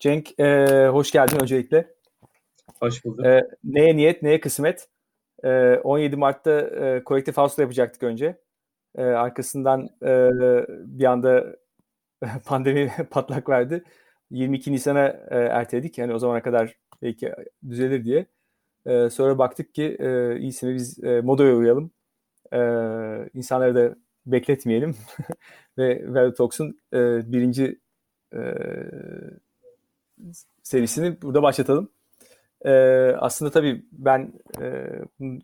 Cenk e, hoş geldin öncelikle. Hoş bulduk. E, neye niyet, neye kısmet? E, 17 Mart'ta e, kolektif house'la yapacaktık önce. E, arkasından e, bir anda pandemi patlak verdi. 22 Nisan'a e, erteledik. Yani o zamana kadar belki düzelir diye. E, sonra baktık ki e, iyisini biz e, modaya uyalım. E, insanları da bekletmeyelim. Ve Talks'un e, birinci e, serisini burada başlatalım. E, aslında tabii ben e,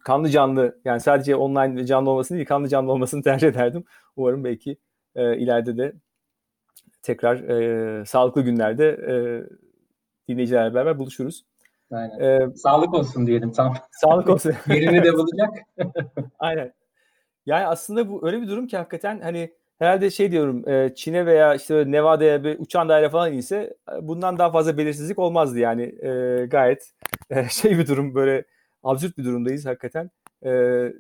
kanlı canlı yani sadece online canlı olmasını değil kanlı canlı olmasını tercih ederdim. Umarım belki e, ileride de tekrar e, sağlıklı günlerde e, dinleyicilerle beraber buluşuruz. Aynen. Ee, sağlık olsun diyelim tam. Sağlık olsun. Yerini de bulacak. Aynen. Yani aslında bu öyle bir durum ki hakikaten hani herhalde şey diyorum e, Çin'e veya işte Nevada'ya bir uçan daire falan inse e, bundan daha fazla belirsizlik olmazdı yani e, gayet e, şey bir durum böyle absürt bir durumdayız hakikaten e,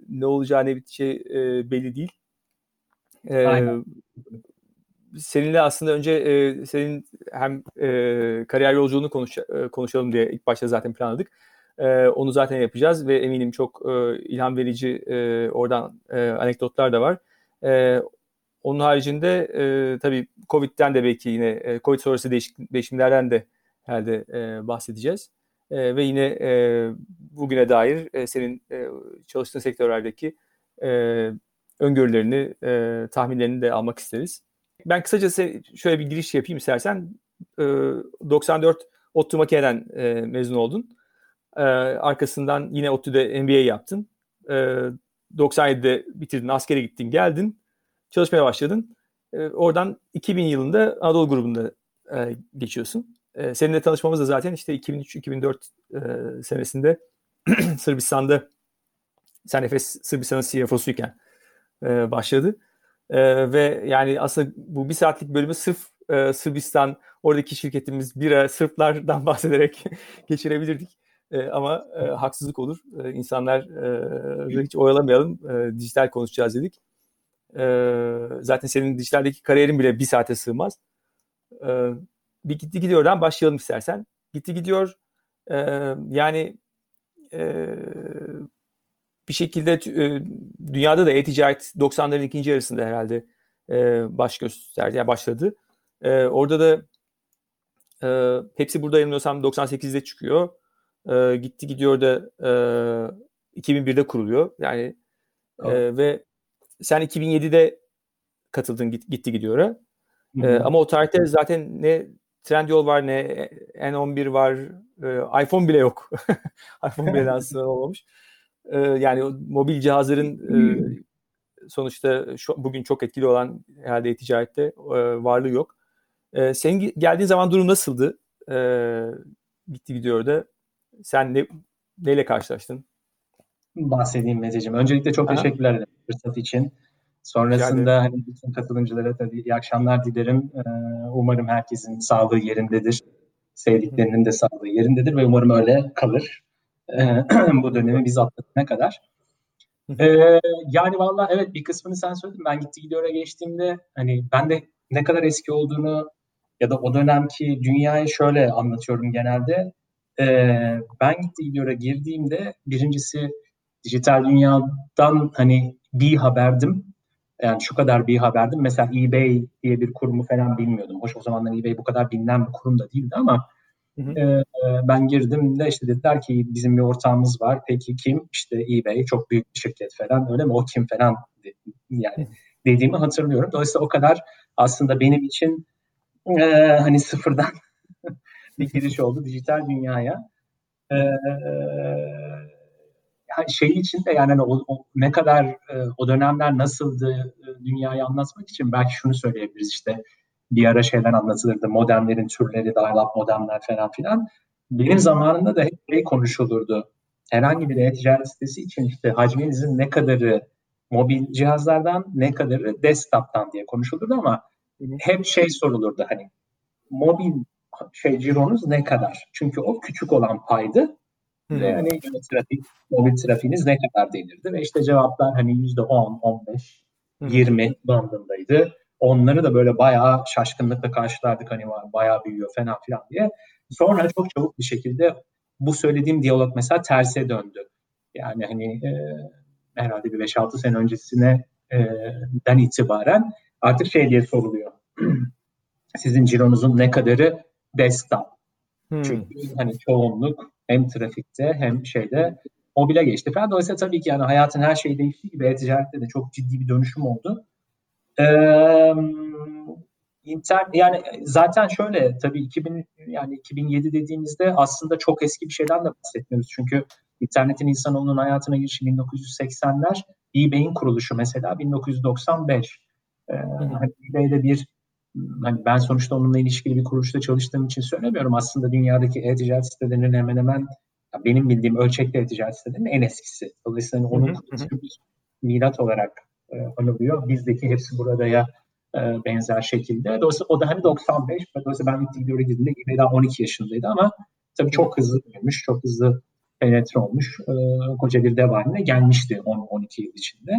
ne olacağı ne biteceği e, belli değil. E, Aynen. Seninle aslında önce e, senin hem e, kariyer yolculuğunu konuş, e, konuşalım diye ilk başta zaten planladık. E, onu zaten yapacağız ve eminim çok e, ilham verici e, oradan e, anekdotlar da var. E, onun haricinde e, tabii Covid'den de belki yine e, Covid sonrası değişik, değişimlerden de herhalde e, bahsedeceğiz. E, ve yine e, bugüne dair e, senin e, çalıştığın sektörlerdeki e, öngörülerini, e, tahminlerini de almak isteriz. Ben kısaca şöyle bir giriş yapayım istersen. E, 94 ODTÜ Makine'den e, mezun oldun. E, arkasından yine ODTÜ'de MBA yaptın. E, 97'de bitirdin, askere gittin, geldin çalışmaya başladın. E, oradan 2000 yılında Anadolu grubunda e, geçiyorsun. E, seninle tanışmamız da zaten işte 2003-2004 e, senesinde Sırbistan'da sen Efes Sırbistan'ın CFO'suyken başladı. Ve yani aslında bu bir saatlik bölümü sırf e, Sırbistan, oradaki şirketimiz bira Sırplardan bahsederek geçirebilirdik. Ama haksızlık olur. E, insanlar e, hiç oyalamayalım. Dijital konuşacağız dedik. E, zaten senin dijitaldeki kariyerin bile bir saate sığmaz. E, bir gitti gidiyordan başlayalım istersen. Gitti gidiyor. E, yani e, bir şekilde e, dünyada da e-ticaret 90'ların ikinci yarısında herhalde e, baş gösterdi, yani başladı. E, orada da e, hepsi burada yanılmıyorsam 98'de çıkıyor. E, gitti gidiyor da e, 2001'de kuruluyor. Yani e, ve sen 2007'de katıldın git, gitti gidiyor. Ee, ama o tarihte zaten ne Trendyol var ne N11 var. E, iPhone bile yok. iPhone bile aslında olmamış. E, yani mobil cihazların e, sonuçta şu, bugün çok etkili olan herhalde e-ticarette e, varlığı yok. E, senin geldiğin zaman durum nasıldı? E, gitti gidiyor da. Sen ne, neyle karşılaştın? Bahsedeyim Mezeciğim. Öncelikle çok Aha. teşekkürler ederim fırsat için. Sonrasında hani bütün katılımcılara tabii iyi akşamlar dilerim. Ee, umarım herkesin sağlığı yerindedir. Sevdiklerinin de sağlığı yerindedir ve umarım öyle kalır. Ee, bu dönemi biz atlatana kadar. Ee, yani valla evet bir kısmını sen söyledin. Ben gitti gidiyor'a geçtiğimde hani ben de ne kadar eski olduğunu ya da o dönemki dünyayı şöyle anlatıyorum genelde. Ee, ben gitti gidiyor'a girdiğimde birincisi dijital dünyadan hani bir haberdim. Yani şu kadar bir haberdim. Mesela eBay diye bir kurumu falan bilmiyordum. Hoş o zamanlar eBay bu kadar bilinen bir kurum da değildi ama hı hı. E, ben girdim de işte dediler ki bizim bir ortağımız var. Peki kim? İşte eBay çok büyük bir şirket falan öyle mi? O kim falan yani dediğimi hatırlıyorum. Dolayısıyla o kadar aslında benim için e, hani sıfırdan bir giriş oldu dijital dünyaya. E, şey için de yani hani o, o ne kadar e, o dönemler nasıldı e, dünyayı anlatmak için belki şunu söyleyebiliriz işte bir ara şeyler anlatılırdı modemlerin türleri, dial-up modemler falan filan. Benim zamanımda da hep şey konuşulurdu. Herhangi bir e-ticaret sitesi için işte hacminizin ne kadarı mobil cihazlardan ne kadarı desktop'tan diye konuşulurdu ama hep şey sorulurdu hani mobil şey cironuz ne kadar? Çünkü o küçük olan paydı Hmm. Ve hani trafik, mobil trafiğiniz ne kadar denirdi? Ve işte cevaplar hani yüzde 10, 15, hmm. 20 bandındaydı. onları da böyle bayağı şaşkınlıkla karşılardık hani var bayağı büyüyor falan filan diye. Sonra çok çabuk bir şekilde bu söylediğim diyalog mesela terse döndü. Yani hani e, herhalde bir 5-6 sene öncesine e, den itibaren artık şey diye soruluyor. Sizin cironuzun ne kadarı desktop? Hmm. Çünkü hani çoğunluk hem trafikte hem şeyde mobile geçti falan. Dolayısıyla tabii ki yani hayatın her şeyi değiştiği gibi e-ticarette de çok ciddi bir dönüşüm oldu. Ee, internet yani zaten şöyle tabii 2000 yani 2007 dediğimizde aslında çok eski bir şeyden de bahsetmiyoruz. Çünkü internetin insanoğlunun hayatına girişi 1980'ler, eBay'in kuruluşu mesela 1995. Ee, hani eBay'de bir hani ben sonuçta onunla ilişkili bir kuruluşta çalıştığım için söylemiyorum. Aslında dünyadaki e-ticaret sitelerinin hemen hemen benim bildiğim ölçekli e-ticaret sitelerinin en eskisi. Dolayısıyla onun bir milat olarak e, anılıyor. Bizdeki hepsi burada ya e, benzer şekilde. Dolayısıyla o da hani 95. Dolayısıyla ben ilk videoya girdiğimde eBay daha 12 yaşındaydı ama tabii çok hızlı büyümüş, çok hızlı penetre olmuş. E, koca bir dev haline gelmişti 10-12 yıl içinde.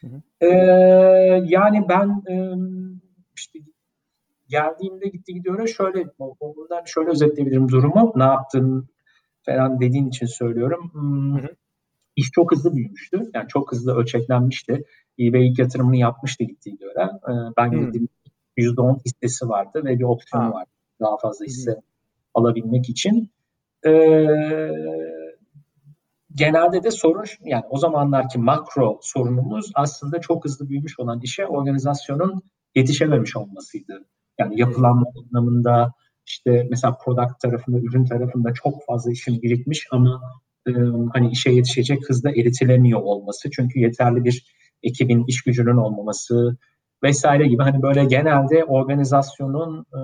Hı hı. E, yani ben e, işte geldiğimde gitti gidiyor şöyle bundan şöyle özetleyebilirim durumu. Ne yaptın falan dediğin için söylüyorum. Hmm, hı hı. İş çok hızlı büyümüştü. Yani çok hızlı ölçeklenmişti. eBay ilk yatırımını yapmıştı gittiği göre. Ee, ben hmm. gittiğim %10 hissesi vardı ve bir opsiyonu vardı. Daha fazla hisse hmm. alabilmek için. Ee, genelde de sorun yani o zamanlarki makro sorunumuz aslında çok hızlı büyümüş olan işe organizasyonun yetişememiş olmasıydı. Yani yapılanma anlamında işte mesela product tarafında, ürün tarafında çok fazla işin birikmiş ama e, hani işe yetişecek hızda eritilemiyor olması. Çünkü yeterli bir ekibin, iş gücünün olmaması vesaire gibi hani böyle genelde organizasyonun e,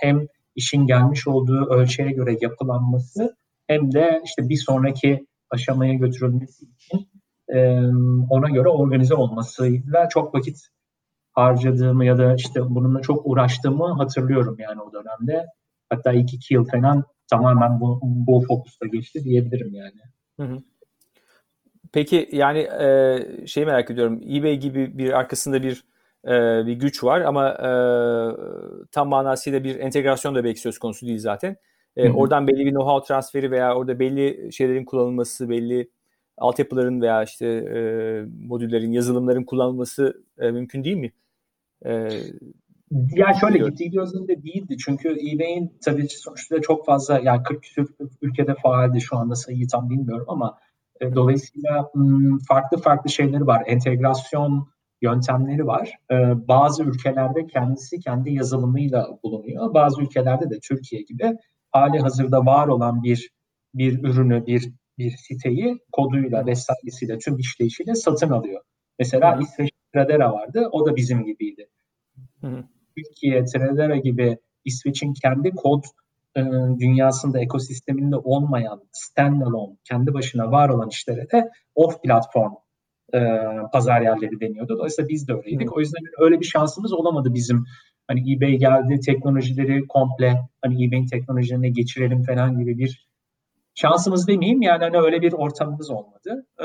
hem işin gelmiş olduğu ölçüye göre yapılanması hem de işte bir sonraki aşamaya götürülmesi için e, ona göre organize olmasıyla çok vakit harcadığımı ya da işte bununla çok uğraştığımı hatırlıyorum yani o dönemde. Hatta ilk iki yıl falan tamamen bu, bu fokusta geçti diyebilirim yani. Hı hı. Peki yani e, şey merak ediyorum eBay gibi bir arkasında bir e, bir güç var ama e, tam manasıyla bir entegrasyon da belki söz konusu değil zaten. E, oradan belli bir know-how transferi veya orada belli şeylerin kullanılması, belli altyapıların veya işte e, modüllerin, yazılımların kullanılması e, mümkün değil mi? E, yani şöyle gittiği gözünde değildi. Çünkü eBay'in tabii sonuçta çok fazla yani 40 küsur ülkede faaldi şu anda sayıyı tam bilmiyorum ama e, dolayısıyla m, farklı farklı şeyleri var. Entegrasyon yöntemleri var. E, bazı ülkelerde kendisi kendi yazılımıyla bulunuyor. Bazı ülkelerde de Türkiye gibi hali hazırda var olan bir bir ürünü, bir bir siteyi koduyla vesairesiyle tüm işleyişiyle satın alıyor. Mesela İsveç Tradera vardı. O da bizim gibiydi. Hı Türkiye, Tradera gibi İsveç'in kendi kod e, dünyasında, ekosisteminde olmayan standalone, kendi başına var olan işlere de off platform e, pazar yerleri deniyordu. Dolayısıyla biz de öyleydik. Hı. O yüzden öyle bir şansımız olamadı bizim. Hani eBay geldi, teknolojileri komple hani eBay'in teknolojilerine geçirelim falan gibi bir şansımız demeyeyim yani hani öyle bir ortamımız olmadı. Ee,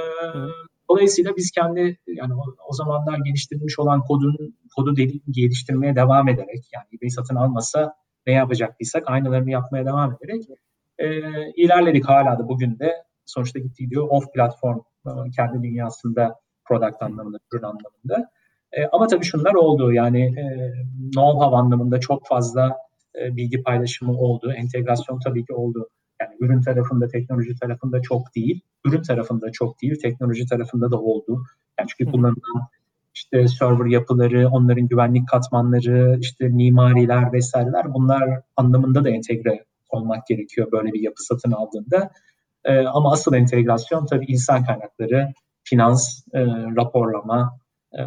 dolayısıyla biz kendi yani o, o zamanlar geliştirilmiş olan kodun kodu de, geliştirmeye devam ederek yani eBay satın almasa ne yapacaktıysak aynılarını yapmaya devam ederek e, ilerledik hala da bugün de sonuçta gittiği diyor off platform e, kendi dünyasında product anlamında, ürün anlamında. E, ama tabii şunlar oldu yani e, know-how anlamında çok fazla e, bilgi paylaşımı oldu. Entegrasyon tabii ki oldu. Yani ürün tarafında, teknoloji tarafında çok değil. Ürün tarafında çok değil, teknoloji tarafında da oldu. Yani çünkü kullanılan işte server yapıları, onların güvenlik katmanları, işte mimariler vesaireler bunlar anlamında da entegre olmak gerekiyor böyle bir yapı satın aldığında. Ee, ama asıl entegrasyon tabii insan kaynakları, finans, e, raporlama, e,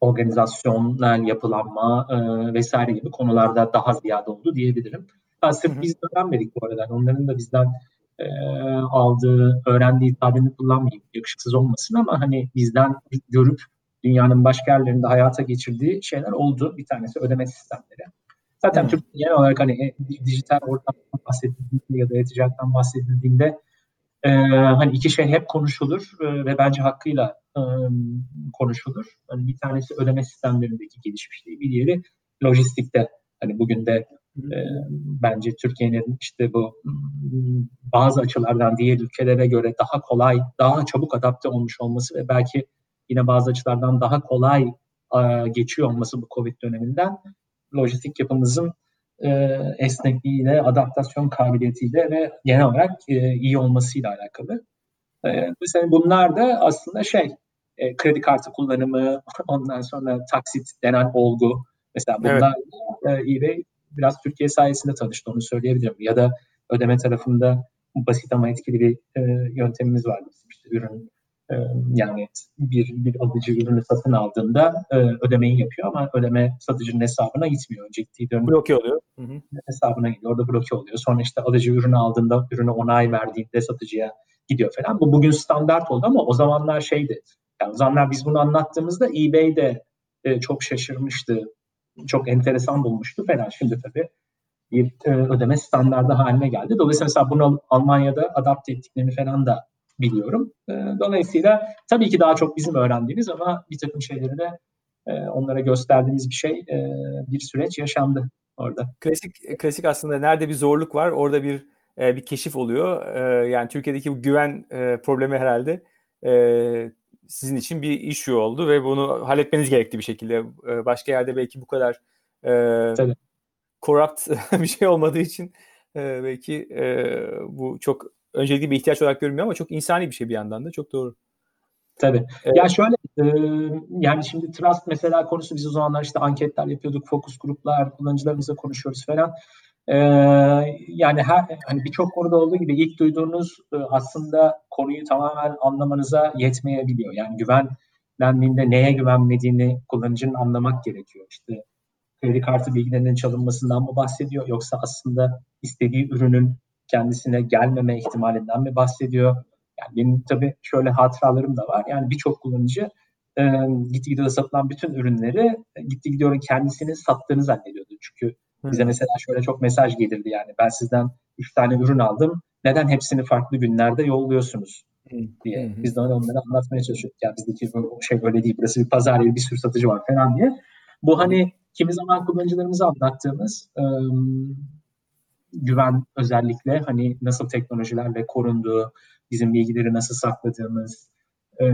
organizasyonel yapılanma e, vesaire gibi konularda daha ziyade oldu diyebilirim. Ha, sırf biz öğrenmedik bu arada. Onların da bizden e, aldığı, öğrendiği tabirini kullanmayayım. Yakışıksız olmasın ama hani bizden görüp dünyanın başka yerlerinde hayata geçirdiği şeyler oldu. Bir tanesi ödeme sistemleri. Zaten Türk genel olarak hani e, dijital ortamdan bahsedildiğinde ya da e-ticaretten bahsedildiğinde e, hani iki şey hep konuşulur e, ve bence hakkıyla e, konuşulur. Yani bir tanesi ödeme sistemlerindeki gelişmişliği, bir diğeri lojistikte. Hani bugün de e, bence Türkiye'nin işte bu bazı açılardan diğer ülkelere göre daha kolay, daha çabuk adapte olmuş olması ve belki yine bazı açılardan daha kolay e, geçiyor olması bu Covid döneminden lojistik yapımızın e, esnekliğiyle, adaptasyon kabiliyetiyle ve genel olarak e, iyi olmasıyla alakalı. E, mesela bunlar da aslında şey, e, kredi kartı kullanımı, ondan sonra taksit denen olgu. Mesela bunlar evet. e, eBay biraz Türkiye sayesinde tanıştı onu söyleyebilirim. Ya da ödeme tarafında basit ama etkili bir e, yöntemimiz var. İşte ürün e, yani bir, bir alıcı ürünü satın aldığında e, ödemeyi yapıyor ama ödeme satıcının hesabına gitmiyor. Ciddi dönüm bloke oluyor. Hı hı. Hesabına gidiyor. Orada bloke oluyor. Sonra işte alıcı ürünü aldığında ürünü onay verdiğinde satıcıya gidiyor falan. Bu bugün standart oldu ama o zamanlar şeydi. Yani o zamanlar biz bunu anlattığımızda eBay de e, çok şaşırmıştı. Çok enteresan bulmuştu falan. Şimdi tabii bir e, ödeme standardı haline geldi. Dolayısıyla mesela bunu Almanya'da adapte ettiklerini falan da biliyorum. E, dolayısıyla tabii ki daha çok bizim öğrendiğimiz ama bir takım şeyleri de e, onlara gösterdiğimiz bir şey, bir süreç yaşandı orada. Klasik klasik aslında nerede bir zorluk var orada bir bir keşif oluyor. Yani Türkiye'deki bu güven problemi herhalde sizin için bir issue oldu ve bunu halletmeniz gerekti bir şekilde. E, başka yerde belki bu kadar e, Tabii. corrupt bir şey olmadığı için e, belki e, bu çok öncelikli bir ihtiyaç olarak görünmüyor ama çok insani bir şey bir yandan da çok doğru. Tabii. Evet. Ya şöyle e, yani şimdi trust mesela konusu biz o zamanlar işte anketler yapıyorduk, fokus gruplar, kullanıcılarımızla konuşuyoruz falan. E, yani her hani birçok konuda olduğu gibi ilk duyduğunuz e, aslında konuyu tamamen anlamanıza yetmeyebiliyor. Yani güvenlendiğinde neye güvenmediğini kullanıcının anlamak gerekiyor. İşte kredi kartı bilgilerinin çalınmasından mı bahsediyor yoksa aslında istediği ürünün kendisine gelmeme ihtimalinden mi bahsediyor? Yani benim tabii şöyle hatıralarım da var. Yani birçok kullanıcı e, gitti gidiyor satılan bütün ürünleri e, gitti gidiyor kendisinin sattığını zannediyordu. Çünkü bize mesela şöyle çok mesaj gelirdi yani ben sizden 3 tane ürün aldım. Neden hepsini farklı günlerde yolluyorsunuz diye. Biz de onlara anlatmaya çalışıyorduk. Ya bizdeki şey böyle değil. Burası bir pazar yeri bir sürü satıcı var falan diye. Bu hani kimi zaman kullanıcılarımıza anlattığımız ıı, güven özellikle hani nasıl teknolojilerle korunduğu, bizim bilgileri nasıl sakladığımız, e,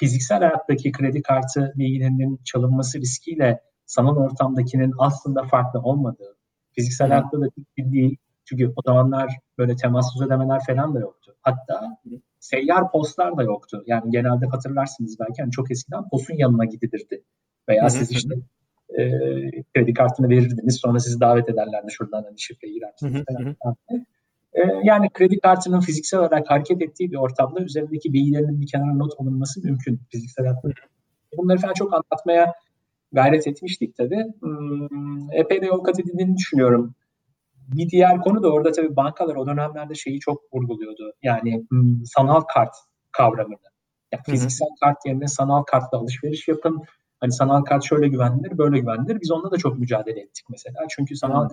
fiziksel hayattaki kredi kartı bilgilerinin çalınması riskiyle sanal ortamdakinin aslında farklı olmadığı, fiziksel hayatta da bildiği çünkü o zamanlar böyle temassız ödemeler falan da yoktu. Hatta seyyar postlar da yoktu. Yani genelde hatırlarsınız belki hani çok eskiden postun yanına gidilirdi. Veya siz işte e, kredi kartını verirdiniz sonra sizi davet ederlerdi şuradan hani şifreyi girersiniz falan. E, yani kredi kartının fiziksel olarak hareket ettiği bir ortamda üzerindeki bilgilerinin bir kenara not alınması mümkün fiziksel hayatta. Bunları falan çok anlatmaya gayret etmiştik tabii. Hmm, epey de yol kat edildiğini düşünüyorum. Bir diğer konu da orada tabii bankalar o dönemlerde şeyi çok vurguluyordu. Yani hmm, sanal kart kavramını. Yani fiziksel kart yerine sanal kartla alışveriş yapın. Hani sanal kart şöyle güvenilir, böyle güvenilir. Biz onunla da çok mücadele ettik mesela. Çünkü sanal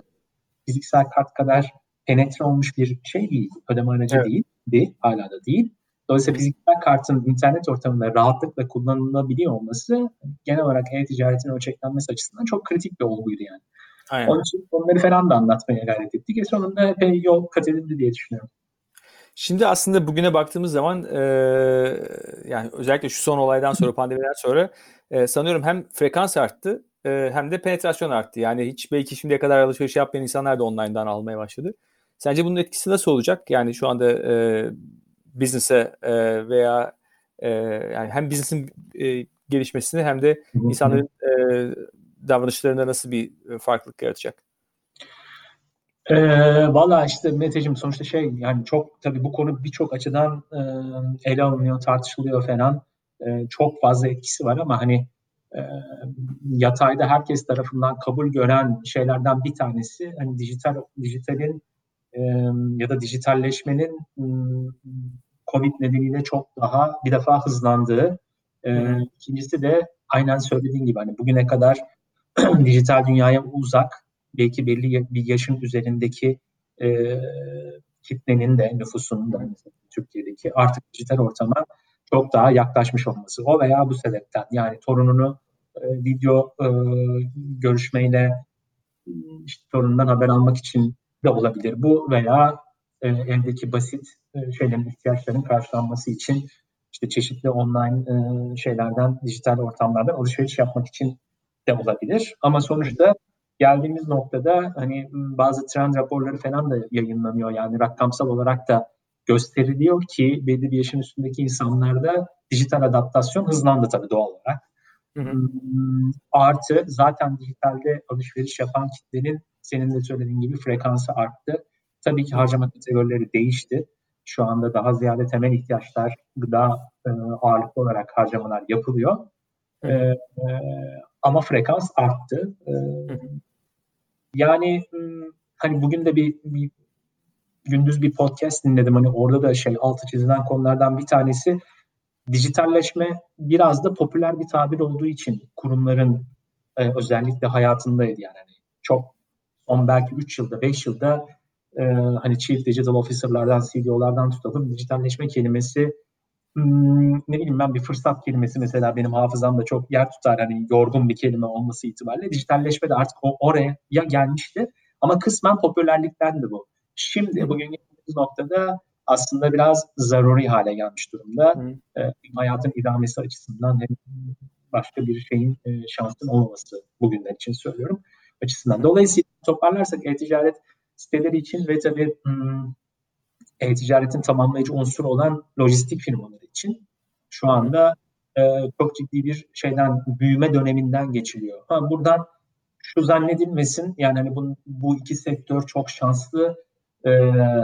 fiziksel kart kadar penetre olmuş bir şey değil. Ödeme aracı evet. değil. Değil. Hala da değil. Dolayısıyla fiziksel kartın internet ortamında rahatlıkla kullanılabiliyor olması genel olarak e-ticaretin ölçeklenmesi açısından çok kritik bir olguydu yani. Aynen. Onun için onları falan da anlatmaya gayret ettik. E sonunda epey yol kat edildi diye düşünüyorum. Şimdi aslında bugüne baktığımız zaman e, yani özellikle şu son olaydan sonra pandemiden sonra e, sanıyorum hem frekans arttı e, hem de penetrasyon arttı. Yani hiç belki şimdiye kadar alışveriş yapmayan insanlar da online'dan almaya başladı. Sence bunun etkisi nasıl olacak? Yani şu anda e, business'e e, veya e, yani hem business'in e, gelişmesini hem de insanların e, davranışlarında nasıl bir farklılık yaratacak? E, Valla işte Meteciğim sonuçta şey yani çok tabii bu konu birçok açıdan e, ele alınıyor, tartışılıyor falan. E, çok fazla etkisi var ama hani e, yatayda herkes tarafından kabul gören şeylerden bir tanesi hani dijital dijitalin e, ya da dijitalleşmenin Covid nedeniyle çok daha bir defa hızlandığı. E, ikincisi de aynen söylediğin gibi hani bugüne kadar dijital dünyaya uzak belki belli bir yaşın üzerindeki e, kitlenin de nüfusunun da Türkiye'deki artık dijital ortama çok daha yaklaşmış olması. O veya bu sebepten yani torununu e, video e, görüşmeyle işte torunundan haber almak için de olabilir. Bu veya e, evdeki basit e, şeylerin ihtiyaçlarının karşılanması için işte çeşitli online e, şeylerden, dijital ortamlardan alışveriş yapmak için de olabilir. Ama sonuçta geldiğimiz noktada hani bazı trend raporları falan da yayınlanıyor. Yani rakamsal olarak da gösteriliyor ki belli bir yaşın üstündeki insanlarda dijital adaptasyon hızlandı tabii doğal olarak. Hı hı. Artı zaten dijitalde alışveriş yapan kitlenin senin de söylediğin gibi frekansı arttı. Tabii ki harcama kategorileri değişti. Şu anda daha ziyade temel ihtiyaçlar, gıda e, ağırlıklı olarak harcamalar yapılıyor. E, e, ama frekans arttı. E, yani hani bugün de bir, bir gündüz bir podcast dinledim. Hani orada da şey altı çizilen konulardan bir tanesi dijitalleşme biraz da popüler bir tabir olduğu için kurumların e, özellikle hayatındaydı yani. Hani çok son belki 3 yılda 5 yılda e, hani Chief Digital Officer'lardan CDO'lardan tutalım dijitalleşme kelimesi hmm, ne bileyim ben bir fırsat kelimesi mesela benim hafızamda çok yer tutar hani yorgun bir kelime olması itibariyle dijitalleşme de artık o, oraya ya gelmişti ama kısmen popülerlikten de bu. Şimdi bugün geldiğimiz noktada aslında biraz zaruri hale gelmiş durumda. Hı. E, hayatın idamesi açısından hem başka bir şeyin e, şansın olmaması bugünler için söylüyorum açısından. Dolayısıyla toparlarsak e-ticaret siteleri için ve tabii hmm, e-ticaretin tamamlayıcı unsur olan lojistik firmaları için şu anda e, çok ciddi bir şeyden büyüme döneminden geçiliyor. Ha, buradan şu zannedilmesin yani hani bu, bu iki sektör çok şanslı e,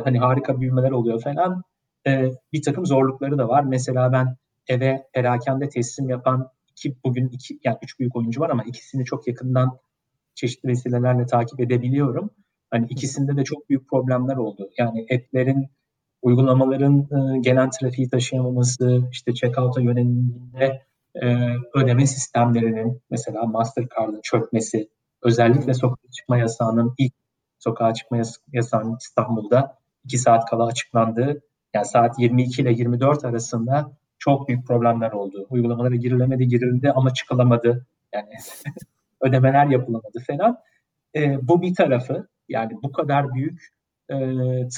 hani harika büyümeler oluyor falan e, bir takım zorlukları da var. Mesela ben eve perakende teslim yapan iki bugün iki yani üç büyük oyuncu var ama ikisini çok yakından çeşitli vesilelerle takip edebiliyorum. Hani ikisinde de çok büyük problemler oldu. Yani etlerin uygulamaların e, gelen trafiği taşıyamaması, işte checkout'a yöneliminde e, ödeme sistemlerinin mesela Mastercard'ın çökmesi, özellikle sokağa çıkma yasağının ilk sokağa çıkma yasağının İstanbul'da 2 saat kala açıklandığı, yani saat 22 ile 24 arasında çok büyük problemler oldu. Uygulamalara girilemedi, girildi ama çıkılamadı. Yani ödemeler yapılamadı falan. E, bu bir tarafı. Yani bu kadar büyük e,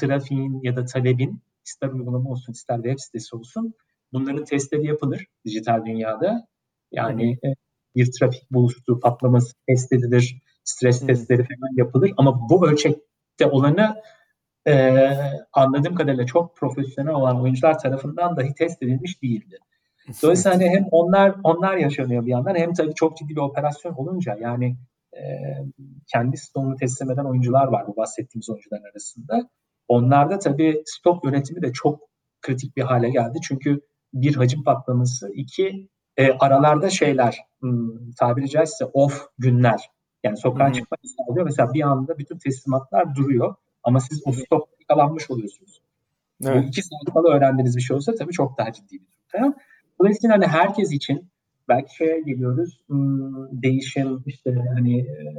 trafiğin ya da talebin ister uygulama olsun ister web sitesi olsun bunların testleri yapılır dijital dünyada. Yani e, bir trafik bulutu patlaması test edilir, stres hmm. testleri falan yapılır ama bu ölçekte olanı e, anladığım kadarıyla çok profesyonel olan oyuncular tarafından dahi test edilmiş değildi. Dolayısıyla hani hem onlar onlar yaşanıyor bir yandan hem tabii çok ciddi bir operasyon olunca yani e, kendi stoğunu teslim eden oyuncular var bu bahsettiğimiz oyuncuların arasında. Onlarda tabii stok yönetimi de çok kritik bir hale geldi. Çünkü bir hacim patlaması, iki e, aralarda şeyler hmm, tabiri caizse off günler. Yani sokağa hmm. çıkmak istiyor. Mesela bir anda bütün teslimatlar duruyor ama siz o stok yakalanmış oluyorsunuz. Evet. Bu iki saat kala öğrendiğiniz bir şey olsa tabii çok daha ciddi bir durum. Dolayısıyla hani herkes için belki şeye geliyoruz hmm, değişim işte hani e,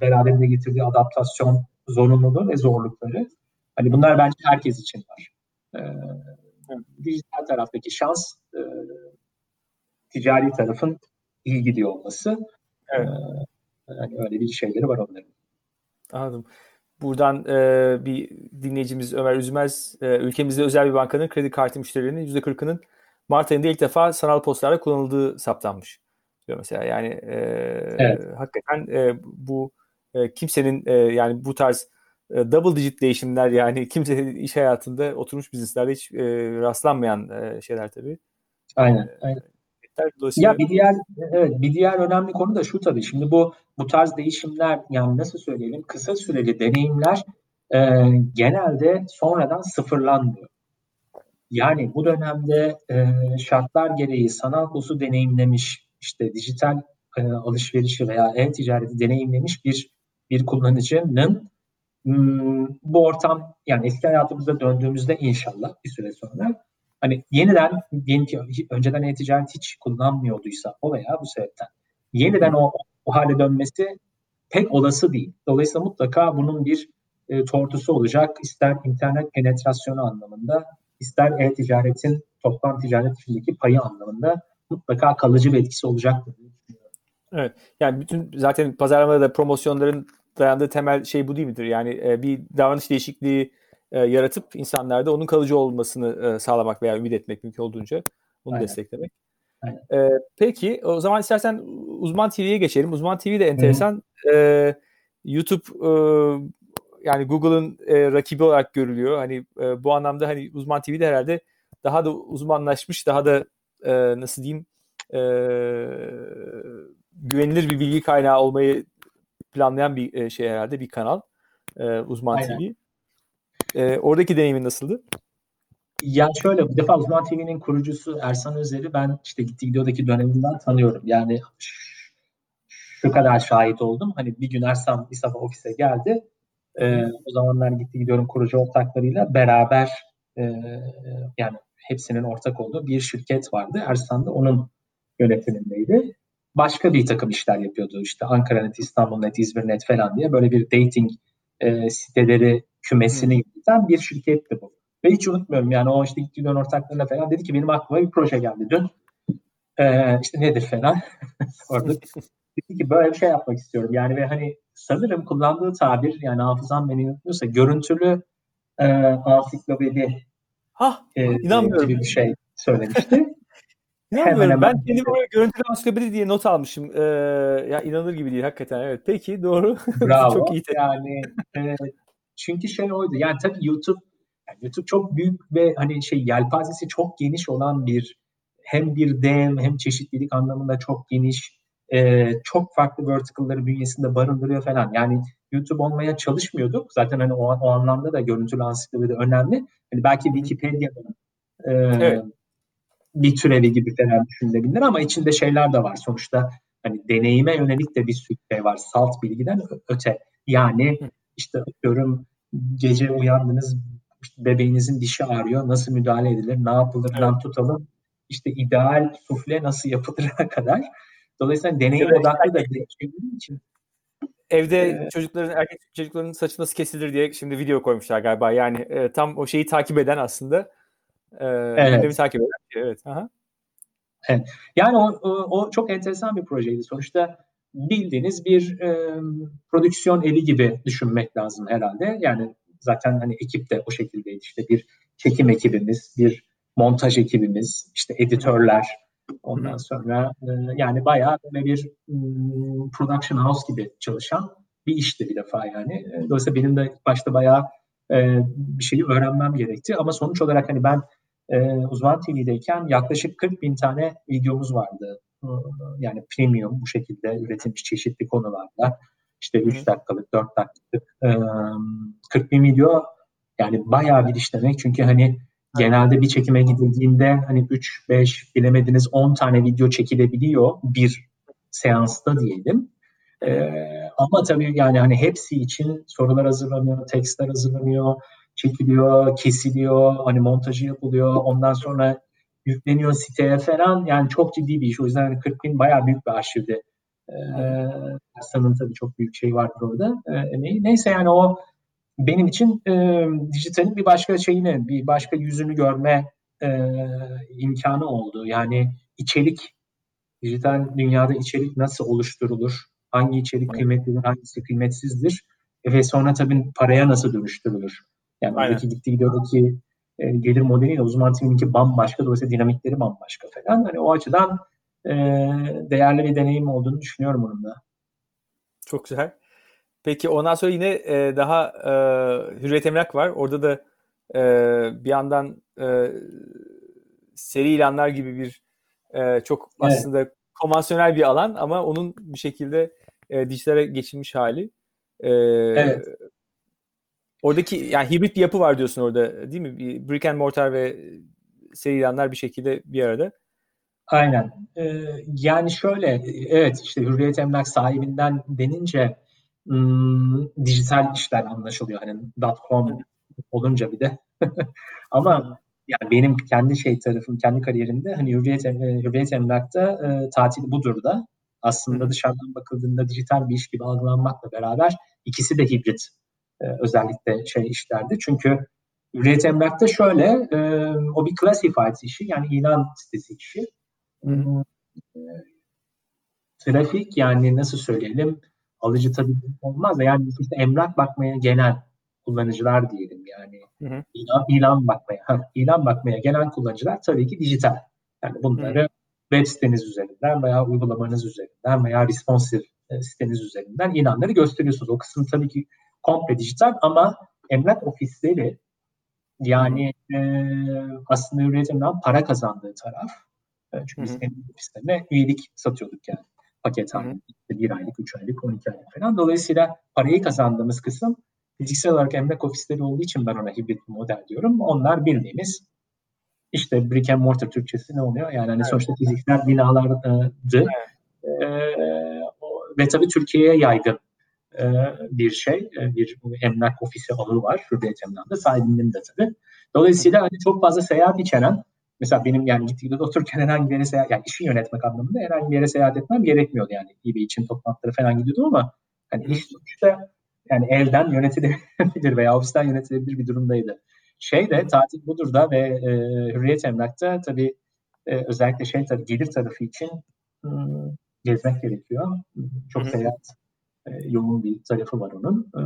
beraberinde getirdiği adaptasyon zorunluluğu ve zorlukları. Hani bunlar bence herkes için var. Ee, dijital taraftaki şans e, ticari tarafın iyi gidiyor olması. Evet. Ee, yani öyle bir şeyleri var onların. Anladım. Buradan e, bir dinleyicimiz Ömer Üzmez, e, ülkemizde özel bir bankanın kredi kartı müşterilerinin %40'ının Mart ayında ilk defa sanal postalarda kullanıldığı saptanmış. Diyor mesela yani e, evet. hakikaten e, bu e, kimsenin e, yani bu tarz e, double digit değişimler yani kimse iş hayatında oturmuş bizneslerde hiç e, rastlanmayan e, şeyler tabii. Aynen. E, aynen. Ya bir diğer evet bir diğer önemli konu da şu tabii. Şimdi bu bu tarz değişimler yani nasıl söyleyelim kısa süreli deneyimler e, genelde sonradan sıfırlanmıyor. Yani bu dönemde e, şartlar gereği sanal kosu deneyimlemiş, işte dijital e, alışverişi veya e-ticareti deneyimlemiş bir bir kullanıcının hmm, bu ortam yani eski hayatımıza döndüğümüzde inşallah bir süre sonra hani yeniden diyelim ki önceden e-ticaret hiç kullanmıyorduysa o veya bu sebepten yeniden o, o hale dönmesi pek olası değil. Dolayısıyla mutlaka bunun bir e, tortusu olacak. İster internet penetrasyonu anlamında ister e-ticaretin toplam ticaret içindeki payı anlamında mutlaka kalıcı bir etkisi olacaktır. Evet. Yani bütün zaten pazarlamada da promosyonların dayandığı temel şey bu değil midir? Yani e, bir davranış değişikliği e, yaratıp insanlarda onun kalıcı olmasını e, sağlamak veya ümit etmek mümkün olduğunca onu Aynen. desteklemek. Aynen. E, peki o zaman istersen Uzman TV'ye geçelim. Uzman TV de enteresan. E, YouTube e, yani Google'ın e, rakibi olarak görülüyor. Hani e, bu anlamda hani Uzman TV'de herhalde daha da uzmanlaşmış, daha da e, nasıl diyeyim e, güvenilir bir bilgi kaynağı olmayı planlayan bir e, şey herhalde bir kanal. E, Uzman Aynen. TV. E, oradaki deneyimin nasıldı? Ya şöyle bir defa Uzman TV'nin kurucusu Ersan Özer'i ben işte Gitti Gidiyor'daki döneminden tanıyorum. Yani şu kadar şahit oldum. Hani bir gün Ersan bir sabah ofise geldi. Ee, o zamanlar Gitti Gidiyor'un kurucu ortaklarıyla beraber e, yani hepsinin ortak olduğu bir şirket vardı. Ersan da onun yönetimindeydi. Başka bir takım işler yapıyordu. İşte Ankara.net, İstanbul.net, İzmir.net falan diye böyle bir dating e, siteleri kümesini yöneten bir şirketti bu. Ve hiç unutmuyorum yani o işte ilk dön ortaklarına falan dedi ki benim aklıma bir proje geldi dün. Ee, işte nedir falan sorduk. dedi ki böyle bir şey yapmak istiyorum. Yani ve hani sanırım kullandığı tabir yani hafızam beni unutmuyorsa görüntülü e, ansiklopedi ha, e, inanmıyorum. gibi bir şey söylemişti. İnanmıyorum. Hemen ben kendimi oraya görüntülü ansiklopedi diye not almışım. Ee, ya inanılır gibi değil hakikaten. Evet. Peki doğru. Bravo. çok iyi. Yani e, çünkü şey oydu. Yani tabii YouTube yani YouTube çok büyük ve hani şey yelpazesi çok geniş olan bir hem bir dev hem çeşitlilik anlamında çok geniş e, çok farklı vertical'ları bünyesinde barındırıyor falan. Yani YouTube olmaya çalışmıyorduk. Zaten hani o, o anlamda da görüntülü ansiklopedi önemli. Hani belki Wikipedia'nın e, evet. bir türevi gibi falan düşünülebilir ama içinde şeyler de var. Sonuçta hani deneyime yönelik de bir sürü şey var. Salt bilgiden öte. Yani işte diyorum gece uyandınız işte bebeğinizin dişi ağrıyor. Nasıl müdahale edilir? Ne yapılır? Evet. tutalım. İşte ideal sufle nasıl yapılır'a kadar. Dolayısıyla deneyim evet, odaklı da için Evde ee, çocukların erkek çocukların saçı nasıl kesilir diye şimdi video koymuşlar galiba. Yani e, tam o şeyi takip eden aslında. E, evet. takip eden. Şey, evet. Aha. evet. Yani o, o, çok enteresan bir projeydi. Sonuçta bildiğiniz bir e, prodüksiyon evi gibi düşünmek lazım herhalde. Yani zaten hani ekip de o şekildeydi. İşte bir çekim ekibimiz, bir montaj ekibimiz, işte editörler, ondan sonra e, yani bayağı böyle bir um, production house gibi çalışan bir işti bir defa yani. E, dolayısıyla benim de başta bayağı e, bir şeyi öğrenmem gerekti. Ama sonuç olarak hani ben e, Uzman TV'deyken yaklaşık 40 bin tane videomuz vardı. Yani premium bu şekilde üretilmiş çeşitli konularda işte 3 dakikalık, 4 dakikalık e, 40 bin video yani bayağı bir işlemek. Çünkü hani genelde bir çekime gidildiğinde hani 3, 5 bilemediniz 10 tane video çekilebiliyor bir seansta diyelim. Ee, ama tabii yani hani hepsi için sorular hazırlanıyor, tekstler hazırlanıyor, çekiliyor, kesiliyor, hani montajı yapılıyor. Ondan sonra yükleniyor siteye falan. Yani çok ciddi bir iş. O yüzden hani 40 bin bayağı büyük bir arşivdi ee, Hasan'ın tabii çok büyük şey vardır orada. Ee, neyse yani o benim için e, dijitalin bir başka şeyini, bir başka yüzünü görme e, imkanı oldu. Yani içerik, dijital dünyada içerik nasıl oluşturulur? Hangi içerik kıymetlidir, hangisi kıymetsizdir? E, ve sonra tabii paraya nasıl dönüştürülür? Yani Aynen. oradaki gittiği gidiyor'daki e, gelir modeliyle uzman timinki bambaşka, dolayısıyla dinamikleri bambaşka falan. Hani o açıdan e, değerli bir deneyim olduğunu düşünüyorum onun da. Çok güzel. Peki ondan sonra yine e, daha e, Hürriyet Emlak var. Orada da e, bir yandan e, seri ilanlar gibi bir e, çok evet. aslında konvansiyonel bir alan ama onun bir şekilde e, dijitale geçilmiş hali. E, evet. Oradaki yani hibrit bir yapı var diyorsun orada değil mi? Bir brick and mortar ve seri ilanlar bir şekilde bir arada. Aynen. Ee, yani şöyle, evet işte Hürriyet Emlak sahibinden denince ım, dijital işler anlaşılıyor. Hani .com olunca bir de. Ama yani benim kendi şey tarafım, kendi kariyerimde hani Hürriyet, Hürriyet Emlak'ta e, tatil budur da aslında dışarıdan bakıldığında dijital bir iş gibi algılanmakla beraber ikisi de hibrit e, özellikle şey işlerdi. Çünkü Hürriyet Emlak'ta şöyle, e, o bir classified işi yani ilan sitesi işi. Hı trafik yani nasıl söyleyelim alıcı tabii olmaz da yani işte emlak bakmaya gelen kullanıcılar diyelim yani hı hı. ilan, ilan bakmaya ilan bakmaya gelen kullanıcılar tabii ki dijital. Yani bunları hı. web siteniz üzerinden veya uygulamanız üzerinden veya responsive e, siteniz üzerinden ilanları gösteriyorsunuz. O kısım tabii ki komple dijital ama emlak ofisleri yani e, aslında üretimden para kazandığı taraf. E, çünkü biz emlak ofislerine üyelik satıyorduk yani paket halinde. İşte bir aylık, üç aylık, on iki aylık falan. Dolayısıyla parayı kazandığımız kısım fiziksel olarak emlak ofisleri olduğu için ben ona hibrit bir model diyorum. Onlar bildiğimiz işte brick and mortar Türkçesi ne oluyor? Yani hani evet. sonuçta fiziksel binalardı. Evet. Ee, ve tabii Türkiye'ye yaygın e, bir şey, e, bir emlak ofisi ağı var Hürriyet Emlak'ta sahibinden de tabii. Dolayısıyla hani çok fazla seyahat içeren Mesela benim yani gittiğimde otururken herhangi bir yere seyahat, yani işi yönetmek anlamında herhangi bir yere seyahat etmem gerekmiyordu yani. eBay için toplantılara falan gidiyordum ama hani iş sonuçta yani evden yönetilebilir veya ofisten yönetilebilir bir durumdaydı. Şey de tatil budur da ve e, Hürriyet Emlak'ta tabii e, özellikle şey tabii gelir tarafı için hmm, gezmek gerekiyor. Çok seyahat e, yoğun bir tarafı var onun. E,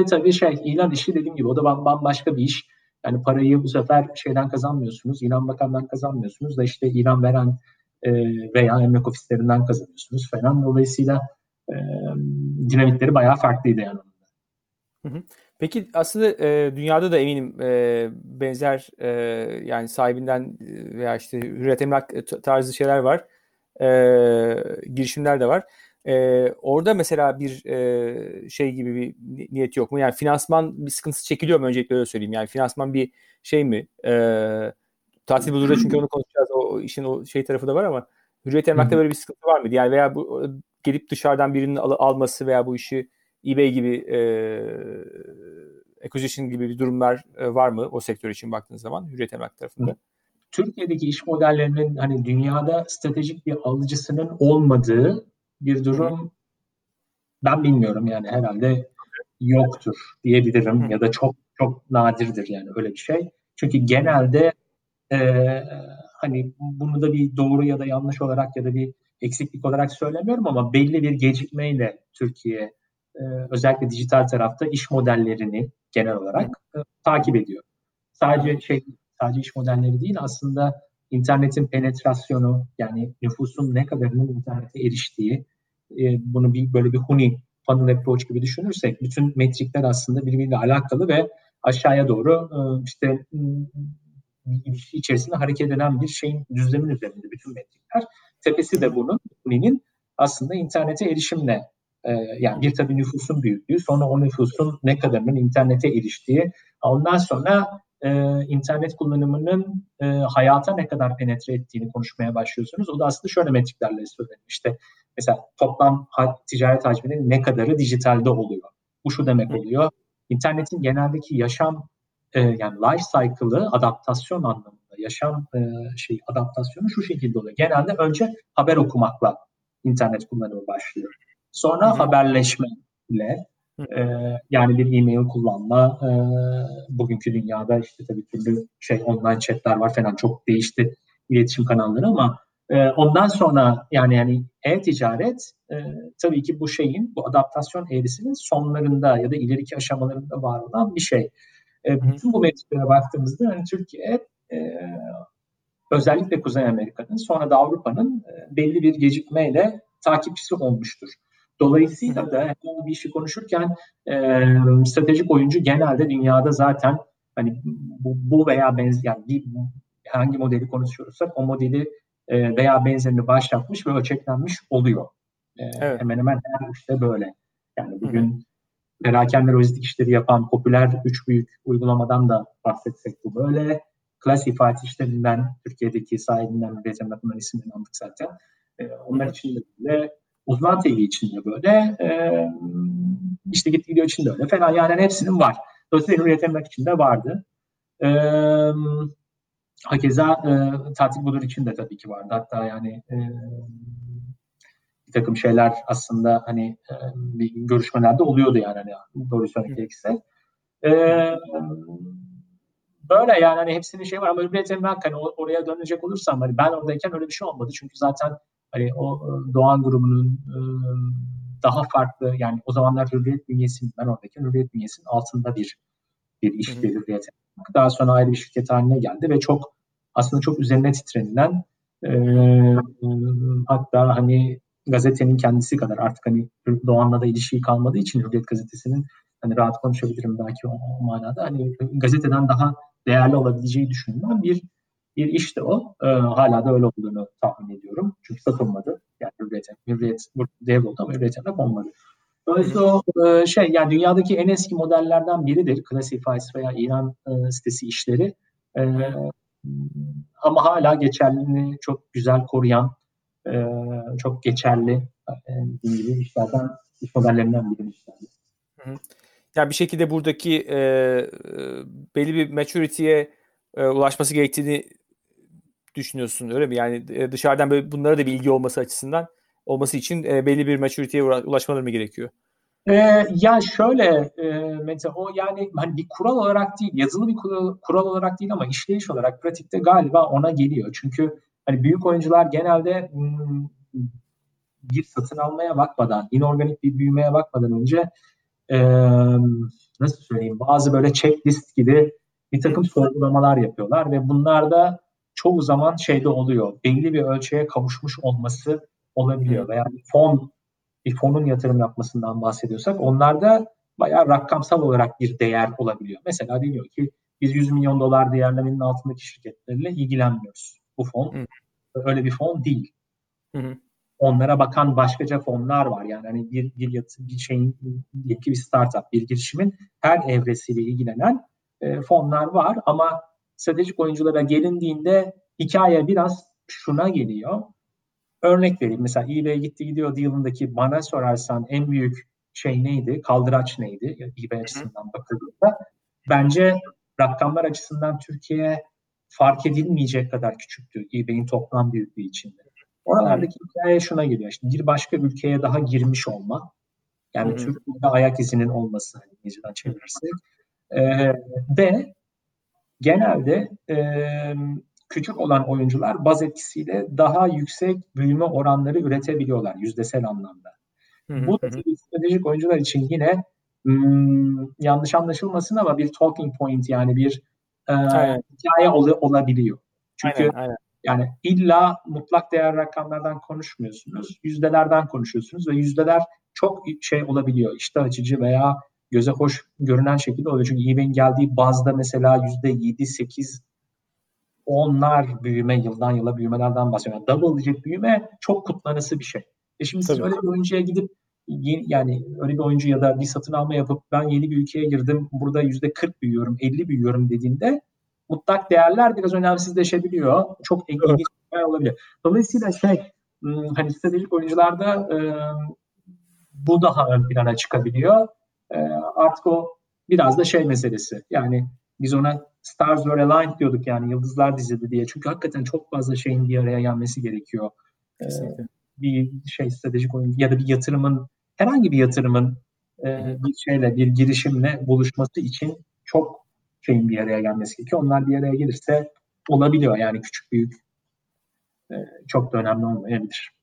ve tabii şey ilan işi dediğim gibi o da bambaşka bir iş. Yani parayı bu sefer şeyden kazanmıyorsunuz, İlan Bakan'dan kazanmıyorsunuz da işte İlan veren e, veya emlak ofislerinden kazanıyorsunuz falan. Dolayısıyla e, dinamikleri bayağı farklıydı yani. Peki aslında e, dünyada da eminim e, benzer e, yani sahibinden veya işte hürriyet emlak tarzı şeyler var. E, girişimler de var. Ee, orada mesela bir e, şey gibi bir niyet yok mu? Yani finansman bir sıkıntısı çekiliyor mu? Öncelikle öyle söyleyeyim. Yani finansman bir şey mi? E, tatil bulurda çünkü onu konuşacağız. O işin o şey tarafı da var ama Hürriyet Emlak'ta böyle bir sıkıntı var mı? Yani veya bu gelip dışarıdan birinin al- alması veya bu işi eBay gibi e, acquisition gibi bir durumlar e, var mı o sektör için baktığınız zaman Hürriyet Emlak tarafında? Türkiye'deki iş modellerinin hani dünyada stratejik bir alıcısının olmadığı bir durum ben bilmiyorum yani herhalde yoktur diyebilirim ya da çok çok nadirdir yani öyle bir şey. Çünkü genelde e, hani bunu da bir doğru ya da yanlış olarak ya da bir eksiklik olarak söylemiyorum ama belli bir gecikmeyle Türkiye e, özellikle dijital tarafta iş modellerini genel olarak e, takip ediyor. Sadece şey sadece iş modelleri değil aslında internetin penetrasyonu yani nüfusun ne kadarının internete eriştiği e, bunu bir böyle bir huni funnel approach gibi düşünürsek bütün metrikler aslında birbiriyle alakalı ve aşağıya doğru e, işte bir ilişki içerisinde hareket eden bir şeyin düzlemin üzerinde bütün metrikler. Tepesi de bunun, Huni'nin aslında internete erişimle e, yani bir tabii nüfusun büyüklüğü, sonra o nüfusun ne kadarının internete eriştiği, ondan sonra e, internet kullanımının e, hayata ne kadar penetre ettiğini konuşmaya başlıyorsunuz. O da aslında şöyle metriklerle söyleniyor. İşte mesela toplam ticaret hacminin ne kadarı dijitalde oluyor. Bu şu demek oluyor. İnternetin geneldeki yaşam e, yani life cycle'ı adaptasyon anlamında yaşam e, şey adaptasyonu şu şekilde oluyor. Genelde önce haber okumakla internet kullanımı başlıyor. Sonra Hı-hı. haberleşme ile e, yani bir e-mail kullanma e, bugünkü dünyada işte tabii türlü şey online chatler var falan çok değişti iletişim kanalları ama e, ondan sonra yani yani e-ticaret e, tabii ki bu şeyin bu adaptasyon eğrisinin sonlarında ya da ileriki aşamalarında var olan bir şey. E, bütün bu metriklere baktığımızda yani Türkiye e, özellikle Kuzey Amerika'nın sonra da Avrupa'nın e, belli bir gecikmeyle takipçisi olmuştur. Dolayısıyla da bir işi konuşurken e, stratejik oyuncu genelde dünyada zaten hani bu, bu veya benzer yani bir, hangi modeli konuşuyorsak o modeli e, veya benzerini başlatmış ve ölçeklenmiş oluyor. E, evet. Hemen hemen her işte böyle. Yani bugün Hı-hı. perakende lojistik işleri yapan popüler üç büyük uygulamadan da bahsetsek bu böyle. Classified işlerinden Türkiye'deki sahibinden üretim bakımından isimlerini aldık zaten. E, onlar için de böyle uzman TV için de böyle e, işte git gidiyor için de öyle falan yani hepsinin var. Dolayısıyla üretim için de vardı. E, Hakeza e, tatil budur için de tabii ki vardı. Hatta yani e, bir takım şeyler aslında hani e, bir görüşmelerde oluyordu yani hani doğru söylemek gerekirse. E, böyle yani hani hepsinin şey var ama Hürriyet Emlak hani oraya dönecek olursam hani ben oradayken öyle bir şey olmadı. Çünkü zaten hani o e, Doğan grubunun e, daha farklı yani o zamanlar Hürriyet bünyesinin ben oradaki Hürriyet bünyesinin altında bir bir iş bir Hürriyet. Daha sonra ayrı bir şirket haline geldi ve çok aslında çok üzerine titrenilen e, hatta hani gazetenin kendisi kadar artık hani Doğan'la da ilişiği kalmadığı için Hürriyet gazetesinin hani rahat konuşabilirim belki o, o manada. Hani gazeteden daha değerli olabileceği düşünülen bir bir işte o. E, hala da öyle olduğunu tahmin ediyorum. Çünkü satılmadı. Yani Hürriyet, Hürriyet devroldu ama Hürriyet'e konmadı. Dolayısıyla o e, şey yani dünyadaki en eski modellerden biridir. Classifieds veya İran e, sitesi işleri. E, ama hala geçerliliğini çok güzel koruyan, e, çok geçerli e, gibi işlerden, iş modellerinden biri işlerdi. Yani bir şekilde buradaki e, belli bir maturity'ye e, ulaşması gerektiğini düşünüyorsun öyle mi? Yani e, dışarıdan böyle bunlara da bilgi olması açısından olması için e, belli bir maturity'ye ulaşmaları mı gerekiyor? Ee, ya şöyle e, Mete o yani hani bir kural olarak değil yazılı bir kural, kural olarak değil ama işleyiş olarak pratikte galiba ona geliyor. Çünkü hani büyük oyuncular genelde hmm, bir satın almaya bakmadan, inorganik bir büyümeye bakmadan önce e, nasıl söyleyeyim bazı böyle checklist gibi bir takım sorgulamalar yapıyorlar ve bunlar da çoğu zaman şeyde oluyor. Belli bir ölçüye kavuşmuş olması olabiliyor veya bir fon bir fonun yatırım yapmasından bahsediyorsak onlarda bayağı rakamsal olarak bir değer olabiliyor. Mesela diyor ki biz 100 milyon dolar değerlemenin altındaki şirketlerle ilgilenmiyoruz. Bu fon Hı. öyle bir fon değil. Hı hı onlara bakan başkaca fonlar var. Yani hani bir, bir, yatı, bir şeyin, ki bir startup, bir girişimin her evresiyle ilgilenen e, fonlar var. Ama stratejik oyunculara gelindiğinde hikaye biraz şuna geliyor. Örnek vereyim. Mesela eBay gitti gidiyor deal'ındaki bana sorarsan en büyük şey neydi? Kaldıraç neydi? Yani eBay açısından bakıldığında. Bence rakamlar açısından Türkiye fark edilmeyecek kadar küçüktü eBay'in toplam büyüklüğü içinde. Oralardaki hikaye şuna geliyor. İşte bir başka ülkeye daha girmiş olma. Yani. Türkiye'de ayak izinin olması hani çevirirsek. Ee, ve genelde e, küçük olan oyuncular baz etkisiyle daha yüksek büyüme oranları üretebiliyorlar yüzdesel anlamda. Bu stratejik oyuncular için yine hmm, yanlış anlaşılmasın ama bir talking point yani bir e, hikaye ol- olabiliyor. Çünkü aynen, aynen. Yani illa mutlak değer rakamlardan konuşmuyorsunuz. Yüzdelerden konuşuyorsunuz ve yüzdeler çok şey olabiliyor. İşte açıcı veya göze hoş görünen şekilde oluyor. Çünkü eBay'in geldiği bazda mesela yüzde yedi, sekiz, onlar büyüme, yıldan yıla büyümelerden bahsediyor. Yani double digit büyüme çok kutlanısı bir şey. E şimdi Tabii. siz öyle bir oyuncuya gidip yani öyle bir oyuncu ya da bir satın alma yapıp ben yeni bir ülkeye girdim burada yüzde 40 büyüyorum, 50 büyüyorum dediğinde mutlak değerler biraz önemsizleşebiliyor. Çok ilginç evet. olabilir. Dolayısıyla şey hmm, hani stratejik oyuncularda e, bu daha ön plana çıkabiliyor. E, artık o biraz da şey meselesi. Yani biz ona Stars Were Aligned diyorduk yani yıldızlar dizildi diye. Çünkü hakikaten çok fazla şeyin bir araya gelmesi gerekiyor. E, bir şey stratejik oyun ya da bir yatırımın herhangi bir yatırımın e, bir şeyle bir girişimle buluşması için çok şeyin bir araya gelmesi gerekiyor. Onlar bir araya gelirse olabiliyor yani küçük büyük e, çok da önemli olmayabilir.